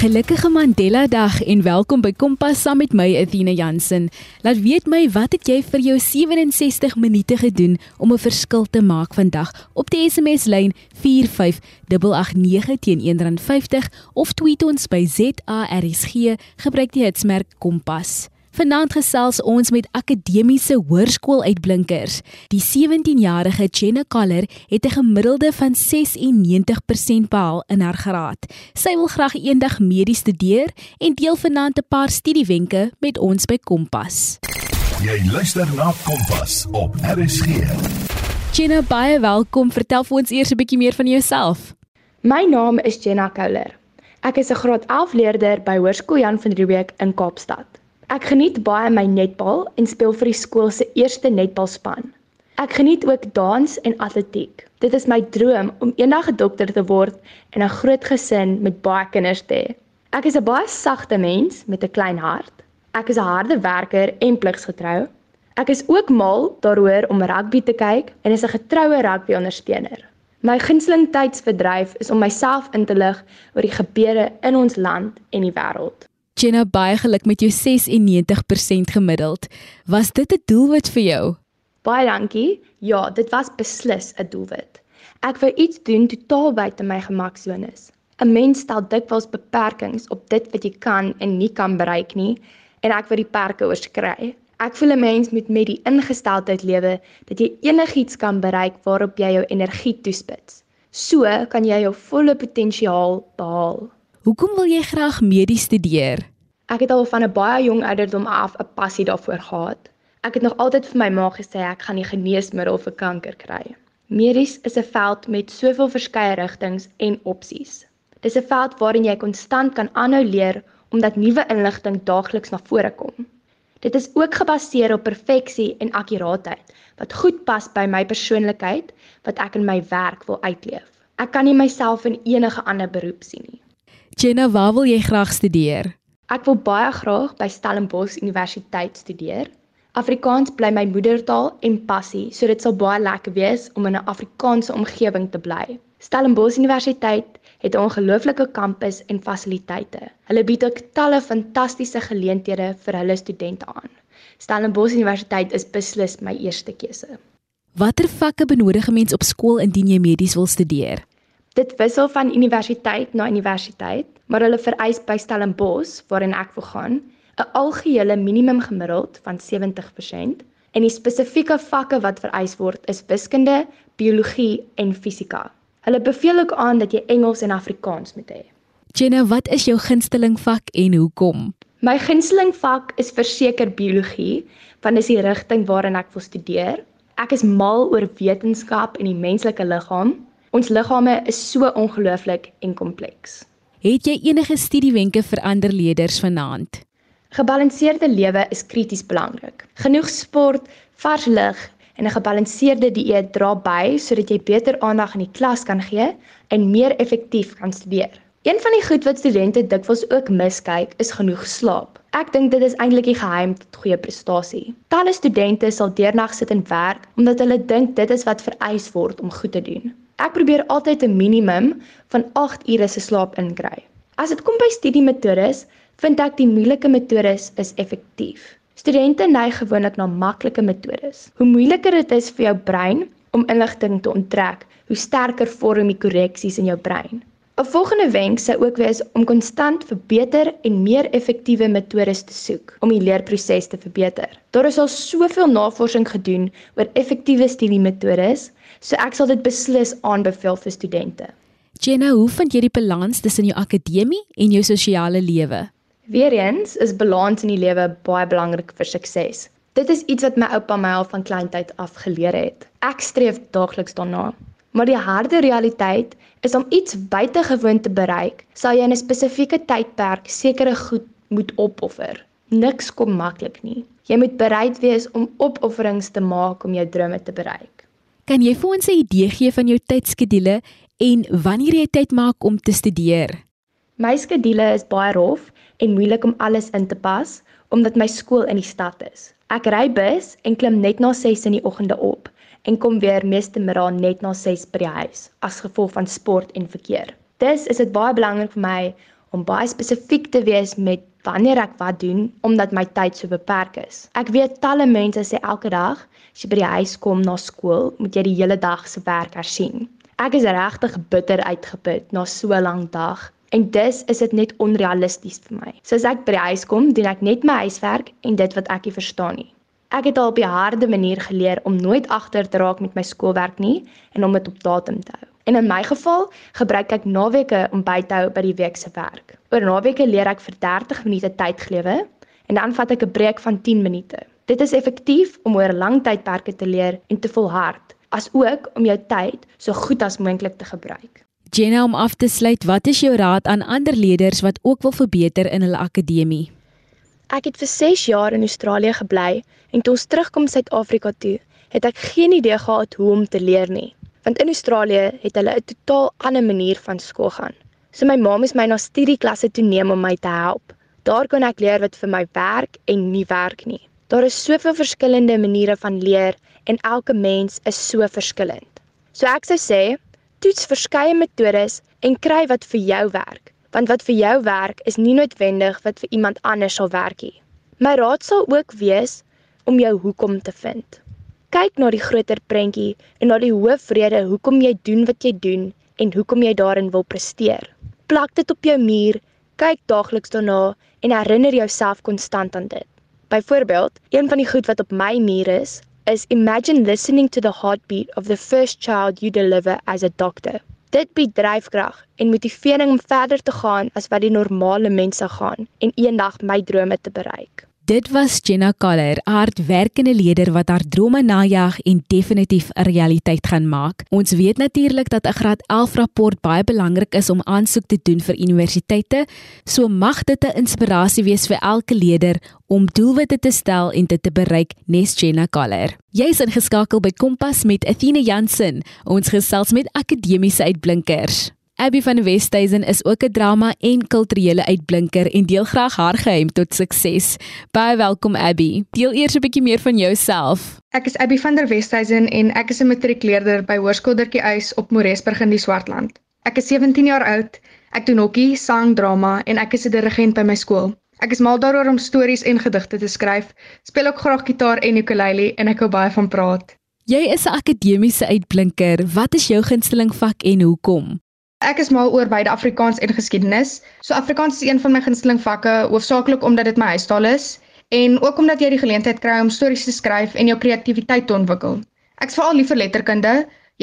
Gelukkige Mandela Dag en welkom by Kompas saam met my Athena Jansen. Laat weet my wat het jy vir jou 67 minute gedoen om 'n verskil te maak vandag op die SMS lyn 45889 teen R1.50 of tweet ons by ZARSG gebruik die hitsmerk Kompas. Vanaand gesels ons met akademiese hoërskooluitblinkers. Die 17-jarige Jenna Coller het 'n gemiddelde van 96% behaal in haar graad. Sy wil graag eendag medies studeer en deel vanaand 'n paar studiewenke met ons by Kompas. Jy luister na Kompas op RSG. Jenna, baie welkom. Vertel vir ons eers 'n bietjie meer van jouself. My naam is Jenna Coller. Ek is 'n graad 11 leerder by Hoërskool Jan van Riebeeck in Kaapstad. Ek geniet baie my netbal en speel vir die skool se eerste netbalspan. Ek geniet ook dans en atletiek. Dit is my droom om eendag 'n dokter te word en 'n groot gesin met baie kinders te hê. Ek is 'n baie sagte mens met 'n klein hart. Ek is 'n harde werker en pligsgetrou. Ek is ook mal daaroor om rugby te kyk en is 'n getroue rugby-ondersteuner. My gunsteling tydsverdryf is om myself in te lig oor die gebeure in ons land en die wêreld. Jenna baie geluk met jou 96% gemiddeld. Was dit 'n doelwit vir jou? Baie dankie. Ja, dit was beslis 'n doelwit. Ek wou iets doen totaal buite my gemaksones. 'n Mens stel dikwels beperkings op dit wat jy kan en nie kan bereik nie, en ek wou die perke oorskry. Ek voel 'n mens moet met die ingesteldheid lewe dat jy enigiets kan bereik waarop jy jou energie toespits. So kan jy jou volle potensiaal behaal. Hoekom wil jy graag medies studeer? Ek het al van 'n baie jong ouderdom af 'n passie daarvoor gehad. Ek het nog altyd vir my ma gesê ek gaan die geneesmiddel vir kanker kry. Medies is 'n veld met soveel verskeie rigtings en opsies. Dis 'n veld waarin jy konstant kan aanhou leer omdat nuwe inligting daagliks na vore kom. Dit is ook gebaseer op perfeksie en akkuraatheid wat goed pas by my persoonlikheid wat ek in my werk wil uitleef. Ek kan nie myself in enige ander beroep sien nie. Jenna, waar wil jy graag studeer? Ek wil baie graag by Stellenbosch Universiteit studeer. Afrikaans bly my moedertaal en passie, so dit sal baie lekker wees om in 'n Afrikaanse omgewing te bly. Stellenbosch Universiteit het 'n ongelooflike kampus en fasiliteite. Hulle bied ook talle fantastiese geleenthede vir hulle studente aan. Stellenbosch Universiteit is beslis my eerste keuse. Watter vakke benodig 'n mens op skool indien jy medies wil studeer? Dit wissel van universiteit na universiteit, maar hulle vereis by Stellenbosch, waarin ek wil gaan, 'n algehele minimum gemiddeld van 70% en die spesifieke vakke wat vereis word is wiskunde, biologie en fisika. Hulle beveel ook aan dat jy Engels en Afrikaans moet hê. Jenna, wat is jou gunsteling vak en hoekom? My gunsteling vak is verseker biologie, want dit is die rigting waarin ek wil studeer. Ek is mal oor wetenskap en die menslike liggaam Ons liggame is so ongelooflik en kompleks. Het jy enige studiewenke vir ander leerders vanaand? Gebalanseerde lewe is krities belangrik. Genoeg sport, vars lug en 'n gebalanseerde dieet dra by sodat jy beter aandag in die klas kan gee en meer effektief kan studeer. Een van die goed wat studente dikwels ook miskyk, is genoeg slaap. Ek dink dit is eintlik die geheim tot goeie prestasie. Talle studente sal deernag sit en werk omdat hulle dink dit is wat vereis word om goed te doen. Ek probeer altyd 'n minimum van 8 ure se slaap inkry. As dit kom by studiemetodes, vind ek die moeilike metodes is effektief. Studente neig gewoonlik na maklike metodes. Hoe moeiliker dit is vir jou brein om inligting te onttrek, hoe sterker vorm die korreksies in jou brein. 'n Volgende wenk sou ook wees om konstant vir beter en meer effektiewe metodes te soek om die leerproses te verbeter. Daar is al soveel navorsing gedoen oor effektiewe studiemetodes So ek sal dit beslis aanbeveel vir studente. Jenna, hoe vind jy die balans tussen jou akademie en jou sosiale lewe? Weereens is balans in die lewe baie belangrik vir sukses. Dit is iets wat my oupa my al van kleintyd af geleer het. Ek streef daagliks daarna. Maar die harde realiteit is om iets buitengewoon te bereik, sal jy in 'n spesifieke tydperk sekere goed moet opoffer. Niks kom maklik nie. Jy moet bereid wees om opofferings te maak om jou drome te bereik. Kan jy vir ons 'n idee gee van jou tydskedule en wanneer jy tyd maak om te studeer? My skedule is baie rof en moeilik om alles in te pas omdat my skool in die stad is. Ek ry bus en klim net na 6 in die oggende op en kom weer meeste middag net na 6 by die huis as gevolg van sport en verkeer. Dis is dit baie belangrik vir my om baie spesifiek te wees met wanneer ek wat doen omdat my tyd so beperk is. Ek weet talle mense sê elke dag as jy by die huis kom na skool, moet jy die hele dag se werk hersien. Ek is regtig bitter uitgeput na so 'n lang dag en dus is dit net onrealisties vir my. So as ek by die huis kom, doen ek net my huiswerk en dit wat ek nie verstaan nie. Ek het al op 'n harde manier geleer om nooit agter te raak met my skoolwerk nie en om dit op datum te hou. En in my geval gebruik ek naweke om by te hou by die week se werk. Oor naweke leer ek vir 30 minute tydglewe en dan vat ek 'n breek van 10 minute. Dit is effektief om oor lang tydperke te leer en te volhard, asook om jou tyd so goed as moontlik te gebruik. Jenna om af te sluit, wat is jou raad aan ander leerders wat ook wil verbeter in hulle akademie? Ek het vir 6 jaar in Australië gebly en toe ons terugkom Suid-Afrika toe, het ek geen idee gehad hoe om te leer nie. Want in Australië het hulle 'n totaal ander manier van skool gaan. So my ma moes my na studieklasse toe neem om my te help. Daar kon ek leer wat vir my werk en nie werk nie. Daar is soveel verskillende maniere van leer en elke mens is so verskillend. So ek sou sê, toets verskeie metodes en kry wat vir jou werk want wat vir jou werk is nie noodwendig wat vir iemand anders sal werk nie. My raad sal ook wees om jou hoekom te vind. Kyk na die groter prentjie en na die hoofrede hoekom jy doen wat jy doen en hoekom jy daarin wil presteer. Plak dit op jou muur, kyk daagliks daarna en herinner jouself konstant aan dit. Byvoorbeeld, een van die goed wat op my muur is, is imagine listening to the heartbeat of the first child you deliver as a doctor. Dit bied dryfkrag en motivering om verder te gaan as wat die normale mense gaan en eendag my drome te bereik. Dit was Jenna Kaller, 'n hardwerkende leier wat haar drome najag en definitief 'n realiteit gaan maak. Ons weet natuurlik dat 'n graad 11 rapport baie belangrik is om aansoek te doen vir universiteite, so mag dit 'n inspirasie wees vir elke leier om doelwitte te stel en dit te bereik, nes Jenna Kaller. Jy's ingeskakel by Kompas met Athena Jansen. Ons gesels met akademiese uitblinkers. Abby van Westhuizen is ook 'n drama en kulturele uitblinker en deel graag haar geheim tot sukses. Baie welkom Abby. Deel eers 'n bietjie meer van jouself. Ek is Abby van der Westhuizen en ek is 'n matriekleerder by Hoërskool Dirkie Uys op Moresburg in die Swartland. Ek is 17 jaar oud. Ek doen hokkie, sang, drama en ek is 'n dirigent by my skool. Ek is mal daaroor om stories en gedigte te skryf. Speel ook graag gitaar en ukulele en ek hou baie van praat. Jy is 'n akademiese uitblinker. Wat is jou gunsteling vak en hoekom? Ek is mal oor beide Afrikaans en geskiedenis. So Afrikaans is een van my gunsteling vakke, hoofsaaklik omdat dit my huistaal is en ook omdat jy die geleentheid kry om stories te skryf en jou kreatiwiteit te ontwikkel. Ek's veral lief vir letterkunde,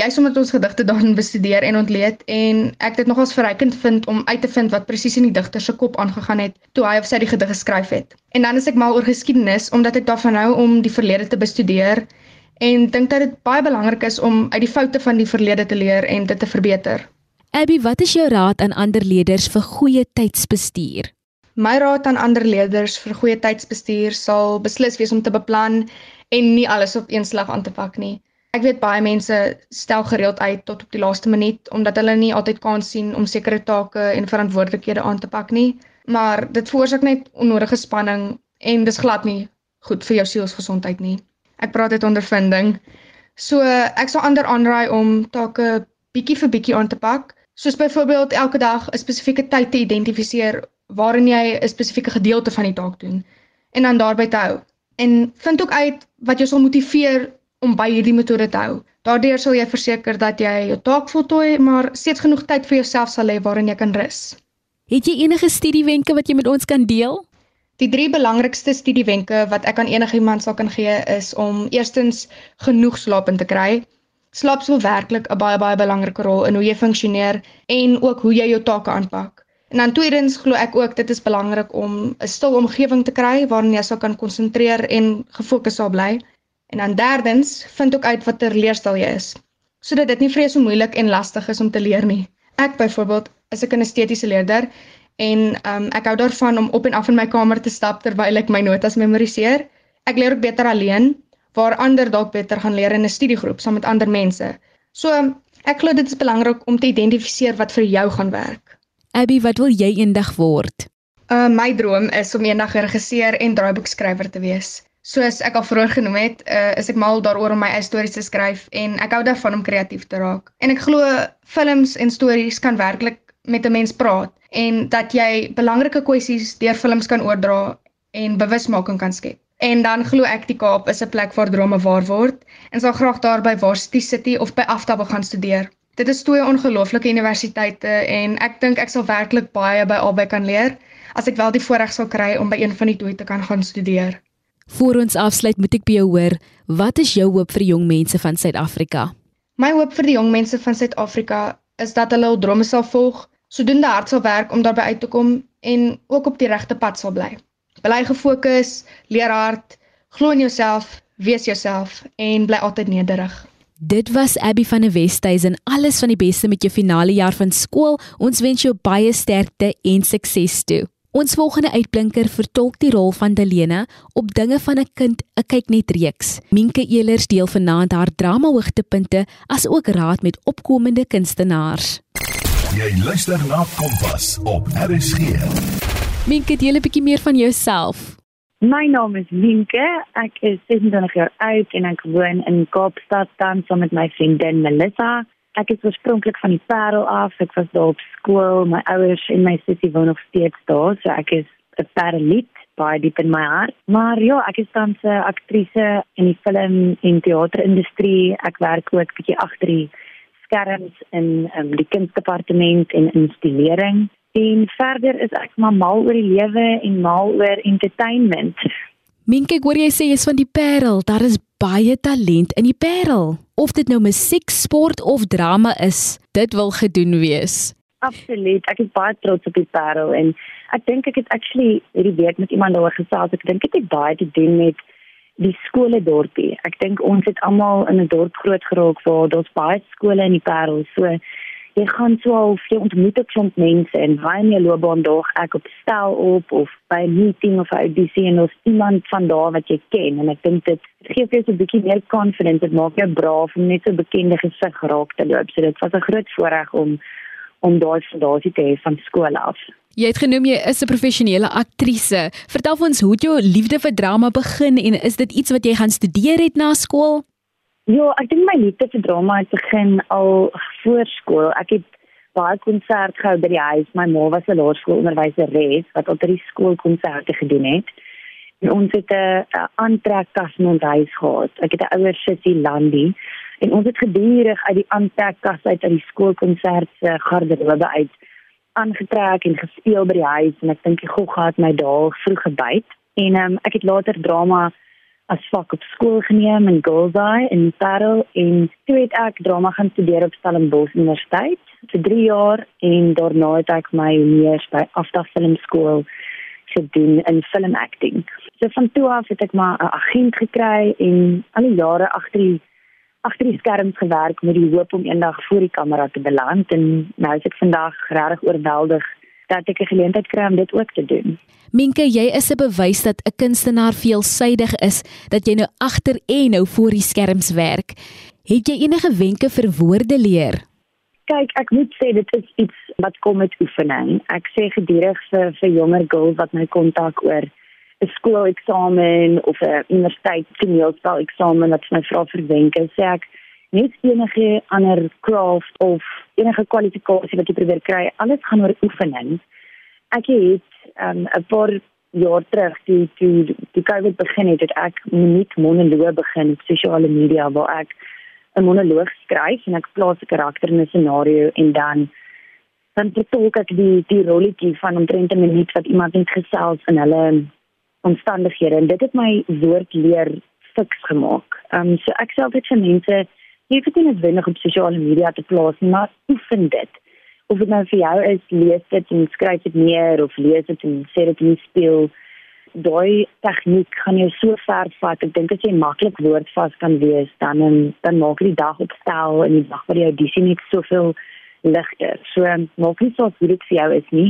juis omdat ons gedigte daarin bestudeer en ontleed en ek dit nogals verrykend vind om uit te vind wat presies in die digter se kop aangegaan het toe hy of sy die gedig geskryf het. En dan is ek mal oor geskiedenis omdat ek daarvan hou om die verlede te bestudeer en dink dat dit baie belangrik is om uit die foute van die verlede te leer en dit te verbeter. Abby, wat is jou raad aan ander leerders vir goeie tydsbestuur? My raad aan ander leerders vir goeie tydsbestuur sal beslis wees om te beplan en nie alles op een slag aan te pak nie. Ek weet baie mense stel gereeld uit tot op die laaste minuut omdat hulle nie altyd kan sien om sekere take en verantwoordelikhede aan te pak nie, maar dit veroorsaak net onnodige spanning en dis glad nie goed vir jou sielsgesondheid nie. Ek praat uit ondervinding. So ek sal ander aanraai om take bietjie vir bietjie aan te pak Soos byvoorbeeld elke dag 'n spesifieke tyd te identifiseer waarin jy 'n spesifieke gedeelte van die taak doen en dan daarby te hou. En vind ook uit wat jou sal motiveer om by hierdie metode te hou. Daardeur sal jy verseker dat jy jou taak voltooi, maar steeds genoeg tyd vir jouself sal hê waarin jy kan rus. Het jy enige studiewenke wat jy met ons kan deel? Die drie belangrikste studiewenke wat ek aan enigiemand sal kan gee is om eerstens genoeg slaap in te kry. Slaap speel werklik 'n baie baie belangrike rol in hoe jy funksioneer en ook hoe jy jou take aanpak. En dan tweedens glo ek ook dit is belangrik om 'n stil omgewing te kry waarin jy sal kan konsentreer en gefokus sal bly. En dan derdens vind ook uit watter leerstyl jy is sodat dit nie jou so moeilik en lastig is om te leer nie. Ek byvoorbeeld is 'n kinestetiese leerder en um, ek hou daarvan om op en af in my kamer te stap terwyl ek my notas memoriseer. Ek leer ook beter alleen waar ander dalk beter gaan leer in 'n studiegroep saam met ander mense. So ek glo dit is belangrik om te identifiseer wat vir jou gaan werk. Abby, wat wil jy eendag word? Uh my droom is om eendag 'n regisseur en draaiboekskrywer te wees. Soos ek al vroeër genoem het, uh, is ek mal daaroor om my eie stories te skryf en ek hou daarvan om kreatief te raak. En ek glo films en stories kan werklik met 'n mens praat en dat jy belangrike kwessies deur films kan oordra en bewusmaking kan skep. En dan glo ek die Kaap is 'n plek waar drome waar word en sal graag daar by Varsity City of by Afta wil gaan studeer. Dit is twee ongelooflike universiteite en ek dink ek sal werklik baie by albei kan leer as ek wel die voorreg sal kry om by een van die twee te kan gaan studeer. Voor ons afsluit, moet ek by jou hoor, wat is jou hoop vir jong mense van Suid-Afrika? My hoop vir die jong mense van Suid-Afrika is dat hulle hul drome sal volg, sodoende hard sal werk om daarby uit te kom en ook op die regte pad sal bly. Bly gefokus, leer hard, glo in jouself, wees jouself en bly altyd nederig. Dit was Abby van der Westhuizen. Alles van die beste met jou finale jaar van skool. Ons wens jou baie sterkte en sukses toe. Ons volgende uitblinker vertolk die rol van Delena op dinge van 'n kind, 'n kyk net reeks. Minke Elers deel vanaand haar drama hoogtepunte as ook raad met opkomende kunstenaars. Jy luister na Kompas op RSG. Minke, deel 'n bietjie meer van jouself. My naam is Minke. Ek is 26 jaar oud en ek woon in Kaapstad tans saam met my vriendin Melissa. Ek is oorspronklik van die Parel af. Ek was daar op skool. My ouers en my sussie woon nog steeds daar, so ek is 'n Pareliet baie diep in my hart. Maar ja, ek is tans 'n aktrise in die film en teaterindustrie. Ek werk ook bietjie agter die skerms in um, die kunstdepartement en instalering. En verder is ek maar mal oor die lewe en mal oor entertainment. Minke, ek hoor jy sê jy's van die Parel. Daar is baie talent in die Parel. Of dit nou musiek, sport of drama is, dit wil gedoen wees. Absoluut. Ek is baie trots op die Parel en ek dink ek het actually hierdie week met iemand daaroor gesels. Ek dink dit het baie te doen met die skole dorpie. Ek dink ons het almal in 'n dorp groot geraak waar daar's baie skole in die Parel. So jy gaan so al jy ontmoet ek klomp mense en baie meer loopbaan daag ek op stel op of by 'n meeting of 'n audisie en ons iemand van daar wat jy ken en ek dink dit gee vir jou so 'n bietjie meer confidence dit maak jou braaf om net so bekende gesig raak te loop so dit was 'n groot voorreg om om daai fondasie te hê van skool af Jy het genoem jy is 'n professionele aktrise. Vertel ons hoe het jou liefde vir drama begin en is dit iets wat jy gaan studeer het na skool? Ja, ek dink my liefde vir drama het begin al voor skool. Ek het baie konsert gehou by die huis. My ma was 'n laerskoolonderwyseres wat altyd die skoolkonserte gedoen het. En ons het 'n aantrekkas in ons huis gehad. Ek het 'n ouer sussie Landie en ons het gedurig uit die aantrekkas uit uit die skoolkonsert se garderobe uit aangetrek en gespeel by die huis en ek dink die gogga het my daar vroeg gebyt. En um, ek het later drama as vak op skool geneem in Girlseye in Parel en toe het ek drama gaan studeer op Stellenbosch Universiteit vir 3 jaar en daarna het ek my mees by Afta Filmskool gedoen in film acting. So van toe af het ek maar 'n agent gekry en al die jare agter die agter die skerms gewerk met die hoop om eendag voor die kamera te beland en nou is ek vandag regtig oorweldig dat ek 'n geleentheid kry om dit ook te doen. Minke, jy is 'n bewys dat 'n kunstenaar veelsidig is, dat jy nou agter en nou voor die skerms werk. Het jy enige wenke vir woorde leer? Kyk, ek moet sê dit is iets wat kom met oefening. Ek sê gedurig vir vir jonger girls wat my kontak oor 'n skooleksamen of 'n universiteit toneelspel eksamen wat my vra vir wenke, sê ek net enige ander craft of enige kwalifikasie wat jy probeer kry, alles gaan oor oefening. Ek het um, 'n paar jaar terug toe toe die COVID begin het, het ek net monoloog begin op sosiale media waar ek 'n monoloog skryf en ek plaas 'n karakter in 'n scenario en dan dan vertolk ek die die rolletjie van omtrent 'n minuut wat iemand net gesels in hulle omstandighede en dit het my woord leer fiks gemaak. Ehm um, so ek sê altyd vir mense jy hoef dit nie noodwendig op sosiale media te plaas nie, maar oefen dit. Of dit nou vir jou is lees dit en skryf dit neer of lees dit en sê dit in speel daai tegniek gaan jou so ver vat. Ek dink as jy maklik woordvas kan wees dan dan maak die dag opstel en die dag wat jy audisie net soveel ligter. So maak nie saak hoe dit vir jou is nie.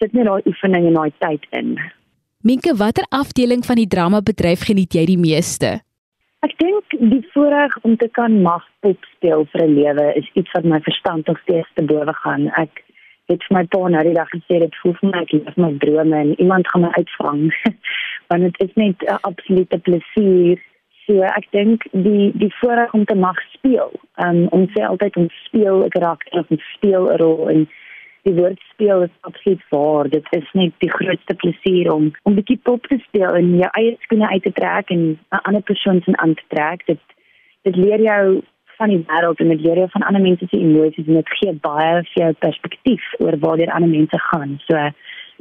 Sit net daai oefening en daai tyd in. Minke watter afdeling van die drama bedryf geniet jy die meeste? Ek dink die voorreg om te kan mag pop speel vir 'n lewe is iets wat my verstand nog steeds te bowe gaan. Ek het vir my pa nou die dag gesê dit voel vir my ek leef my drome en iemand gaan my uitvang. Want dit is net 'n absolute plesier. So ek dink die die voorreg om te mag speel. Um, om sê altyd om speel 'n karakter of speel 'n rol en die woord speel is absoluut waar. Dit is net die grootste plesier om om 'n bietjie pop te speel en jou eie skoene uit te trek en 'n ander persoon se aan te trek. Dit dit leer jou van die wêreld en dit leer jou van ander mense se emosies en dit gee baie vir jou perspektief oor waar die ander mense gaan. So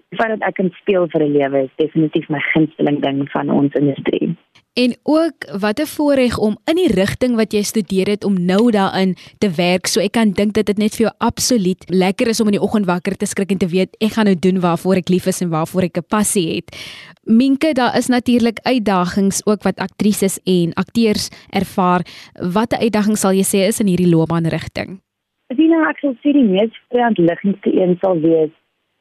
die feit dat ek kan speel vir 'n lewe is definitief my gunsteling ding van ons industrie. En ook wat 'n voorreg om in die rigting wat jy studeer het om nou daarin te werk. So ek kan dink dat dit net vir jou absoluut lekker is om in die oggend wakker te skrik en te weet ek gaan nou doen waarvoor ek lief is en waarvoor ek 'n passie het. Minke, daar is natuurlik uitdagings ook wat aktrises en akteurs ervaar. Watter uitdagings sal jy sê is in hierdie loopbaanrigting? Sien ek sou sê die mees vreemdeligste een sal wees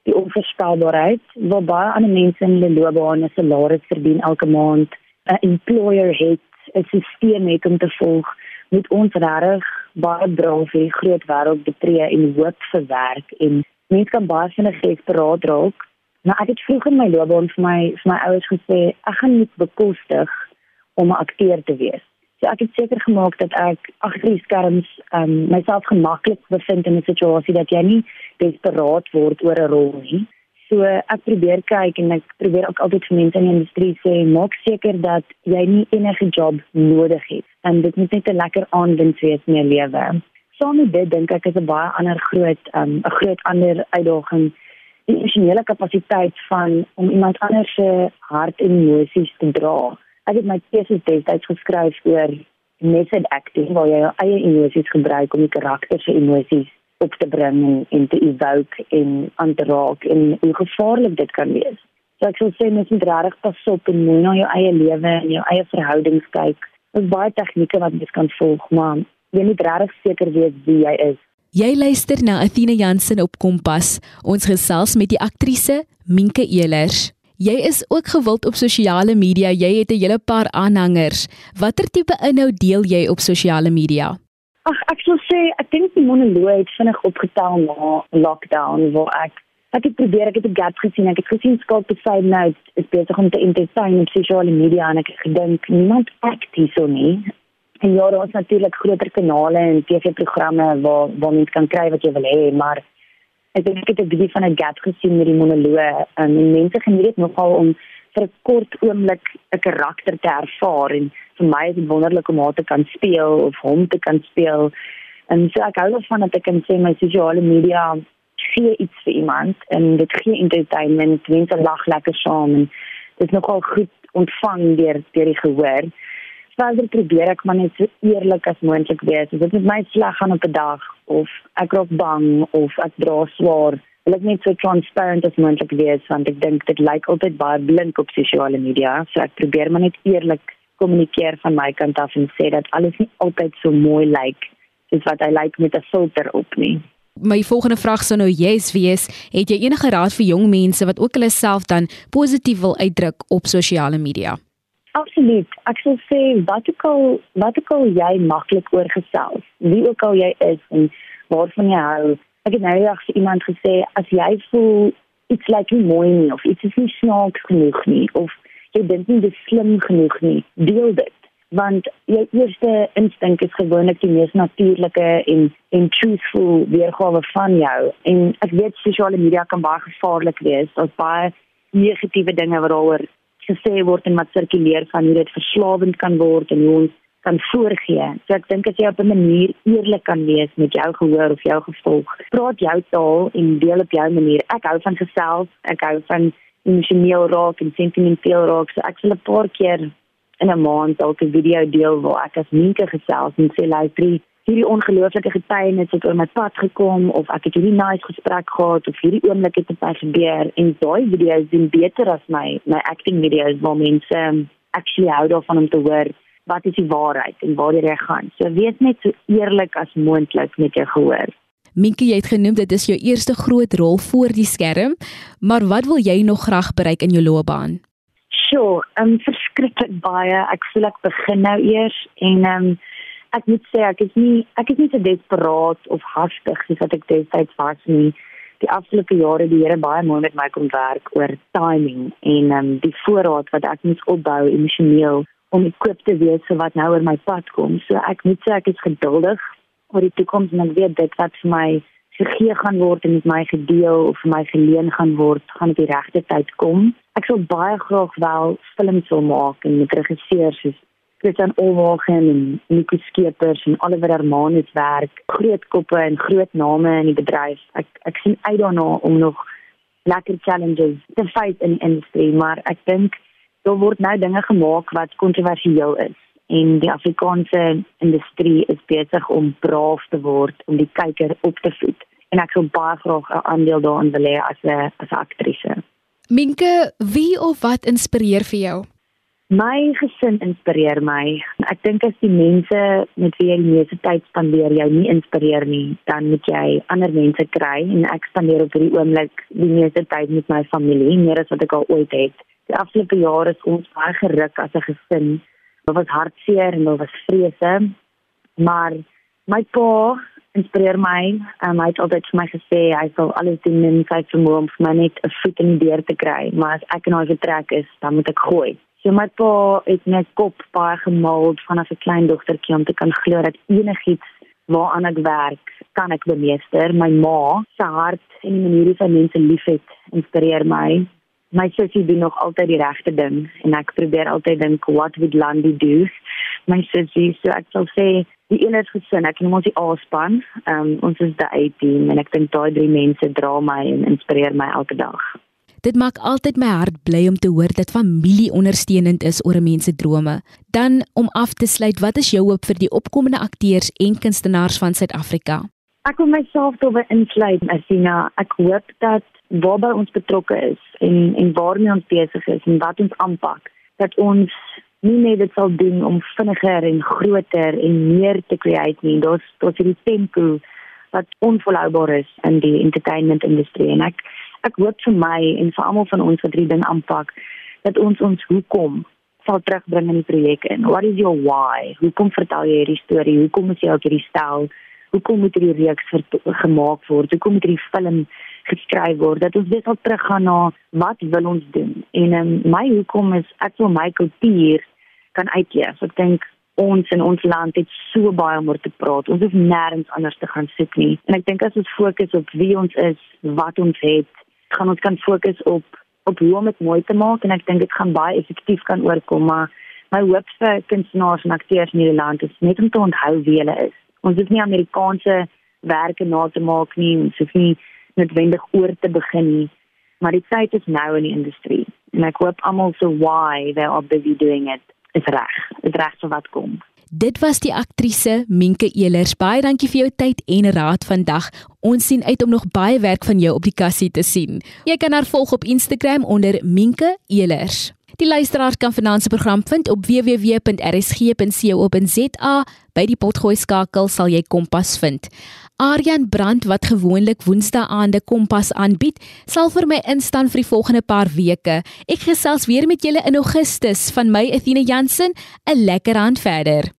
die onvoorspelbaarheid waar baie ander mense in hulle loopbaan 'n salaris verdien elke maand 'n employer het 'n stelsel het om te volg moet ons regtig baie braaf vir die groot wêreld betree en hoop vir werk en mense kan baie vinnig desperaat raak. Maar ek het vroeg in my loopbaan vir my vir my ouers gesê ek gaan nie bekostig om 'n akteur te wees so ek het seker gemaak dat ek agter die skerms um, myself gemaklik bevind in 'n situasie dat jy nie desperaat word oor 'n rol nie So ek probeer kyk en ek probeer ook altyd vir mense in die industrie sê maak seker dat jy nie enige job nodig het en dit moet net 'n lekker aanwinst wees in jou lewe. Saam met dit dink ek is 'n baie ander groot um, 'n um, groot ander uitdaging die emosionele kapasiteit van om iemand anders se hart en emosies te dra. Ek het my teses destyds geskryf oor method acting waar jy jou eie emosies gebruik om die karakter se emosies op te bring en, en te evoke en aan te raak en hoe gevaarlik dit kan wees. So ek sou sê mens moet regtig pas op en mooi na jou eie lewe en jou eie verhoudings kyk. Daar's baie tegnieke wat mens kan volg, maar jy moet regtig seker wees wie jy is. Jy luister na Athena Jansen op Kompas. Ons gesels met die aktrise Minke Elers. Jy is ook gewild op sosiale media. Jy het 'n hele paar aanhangers. Watter tipe inhoud deel jy op sosiale media? Ag ek sou sê ek dink die monoloog het vinnig opgetel na lockdown waar ek ek het probeer ek het 'n gap gesien ek het gesien skaap beside nou is besig om te entertain op sosiale media en ek het gedink niemand act hierso nie en ja daar is natuurlik groter kanale en TV-programme waar waar mens kan kry wat jy wil hê maar ek dink ek het 'n bietjie van 'n gap gesien met die monoloog en mense geniet nogal om vir 'n kort oomblik 'n karakter te ervaar en vir my is dit wonderlik om haar te kan speel of hom te kan speel. En so ek hou daarvan dat ek kan sê my sosiale media gee iets vir iemand en dit gee entertainment, mense lag lekker saam en dit is nogal goed ontvang deur deur die gehoor. Verder probeer ek maar net so eerlik as moontlik wees. As dit met my sleg gaan op 'n dag of ek raak bang of ek dra swaar wil ek net so transparant as moontlik wees want ek dink dit lyk altyd baie blink op sosiale media so ek probeer maar net eerlik kommunikeer van my kant af en sê dat alles nie altyd so mooi lyk soos wat hy lyk met 'n filter op nie My volgende vraag sou nou yes wees, het jy enige raad vir jong mense wat ook hulle self dan positief wil uitdruk op sosiale media? Absoluut. Ek sou sê wat ook al wat ook al jy maklik oorgesels, wie ook al jy is en waarvan jy hou, ek het nou eendag vir iemand gesê as jy voel iets lyk nie mooi nie of iets is nie snaaks genoeg nie of jy dink nie dit is slim genoeg nie, deel dit. Want jou eerste instink is gewoonlik die mees natuurlike en en truthful weergawe van jou. En ek weet sosiale media kan baie gevaarlik wees. Daar's baie negatiewe dinge wat daaroor gesê word en wat sirkuleer van hoe dit verslawend kan word en hoe ons kan voorgee. So ek dink as jy op 'n manier eerlik kan wees met jou gehoor of jou gevolg, praat jou taal en deel op jou manier. Ek hou van gesels, ek hou van emosioneel raak en sentimenteel raak. So ek sal 'n paar keer in 'n maand dalk 'n video deel waar ek as minke gesels en sê luister hierdie ongelooflike getuienis het oor my pad gekom of ek het hierdie nice gesprek gehad of hierdie oomblik het met my gebeur en daai video's doen beter as my my acting video's waar mense um, actually hou daarvan om te hoor wat is die waarheid en waar jy gaan. So wees net so eerlik as moontlik met jou gehoor. Minkie, jy het genoem dit is jou eerste groot rol voor die skerm, maar wat wil jy nog graag bereik in jou loopbaan? Sure, um verskriklik baie. Ek voel ek begin nou eers en um ek moet sê ek is nie ek is nie so desperaat of hastig soos wat ek destyds was nie. Die afgelope jare die Here baie mooi met my kom werk oor timing en um die voorraad wat ek moet opbou emosioneel om equip te wees vir wat nou oor my pad kom. So ek moet sê ek is geduldig oor die toekoms en ek weet dit wat vir my gegee gaan word en met my gedeel of vir my geleen gaan word, gaan op die regte tyd kom. Ek sou baie graag wel films wil maak en met regisseurs soos Christian Olwagen en Nico Skeepers en Oliver Hermanus werk, groot koppe en groot name in die bedryf. Ek ek sien uit daarna om nog lekker challenges te fight in die industrie, maar ek dink daar word nou dinge gemaak wat kontroversieel is en die Afrikaanse industrie is besig om braaf te word om die kyker op te voed en ek sou baie graag 'n aandeel daarin wil hê as 'n as aktrise. Minke, wie of wat inspireer vir jou? My gesin inspireer my. Ek dink as die mense met wie jy die meeste tyd spandeer jou nie inspireer nie, dan moet jy ander mense kry en ek spandeer op hierdie oomblik die meeste tyd met my familie, meer as wat ek al ooit het. Die afgelope jare is ons baie geruk as 'n gesin Dit was hartseer en dit was vrese. Maar my pa inspireer my. Um, hy het altyd vir my gesê hy sal alles doen in sy vermoë om vir my net 'n voet in die deur te kry, maar as ek in hy vertrek is, dan moet ek gooi. So my pa het my kop baie gemald vanaf 'n klein dogtertjie om te kan glo dat enigiets waaraan ek werk, kan ek bemeester. My ma se hart en die manier hoe sy mense liefhet, inspireer my. My sussie doen nog altyd die regte ding en ek probeer altyd dink what would Landy do? My sussie so ek sal sê die eenheid gesin. Ek noem ons die A-span. Um, ons is die A-team en ek dink daai drie mense dra my en inspireer my elke dag Dit maak altyd my hart bly om te hoor dat familie ondersteunend is oor 'n mens se drome. Dan om af te sluit, wat is jou hoop vir die opkomende akteurs en kunstenaars van Suid-Afrika? Ek wil myself daarby insluit, Asina. Ek hoop dat waarby ons betrokke is en en waarmee ons besig is en wat ons aanpak dat ons nie net dit sal doen om vinniger en groter en meer te create nie dit is die tempo wat onvolhoubaar is in die entertainment industrie en ek ek hoop vir my en vir almal van ons wat hierdie ding aanpak dat ons ons hoekom sal terugbring in die projek en what is your why? Hoekom vertel jy hierdie storie? Hoekom is jy op hierdie stel? Hoekom moet hierdie reeks gemaak word? Hoekom moet hierdie film geskryf word? Dat ons weer sal teruggaan na wat wil ons doen? En um, my hoekom is ek wil my kultuur kan uitleef. Ek dink ons in ons land het so baie om oor te praat. Ons hoef nêrens anders te gaan soek nie. En ek dink as ons fokus op wie ons is wat ons het gaan ons kan fokus op op hoe om dit mooi te maak en ek dink dit gaan baie effektief kan oorkom maar my hoop vir kunstenaars en akteurs in hierdie land is net om te onthou wie hulle is ons hoef nie Amerikaanse werke na te maak nie ons hoef nie noodwendig oor te begin nie, maar die tyd is nou in die industrie en ek hoop almal so why they are busy doing it is reg. Is reg vir wat kom. Dit was die aktrise Minke Elers. Baie dankie vir jou tyd en raad vandag. Ons sien uit om nog baie werk van jou op die kassie te sien. Jy kan haar volg op Instagram onder Minke Elers. Die luisteraars kan finansiëre program vind op www.rsg.co.za. By die potgooi skakel sal jy Kompas vind. Aryan Brand wat gewoonlik Woensdae aande Kompas aanbied, sal vir my instaan vir die volgende paar weke. Ek gesels weer met julle in Augustus van my Athena Jansen. 'n Lekker aand verder.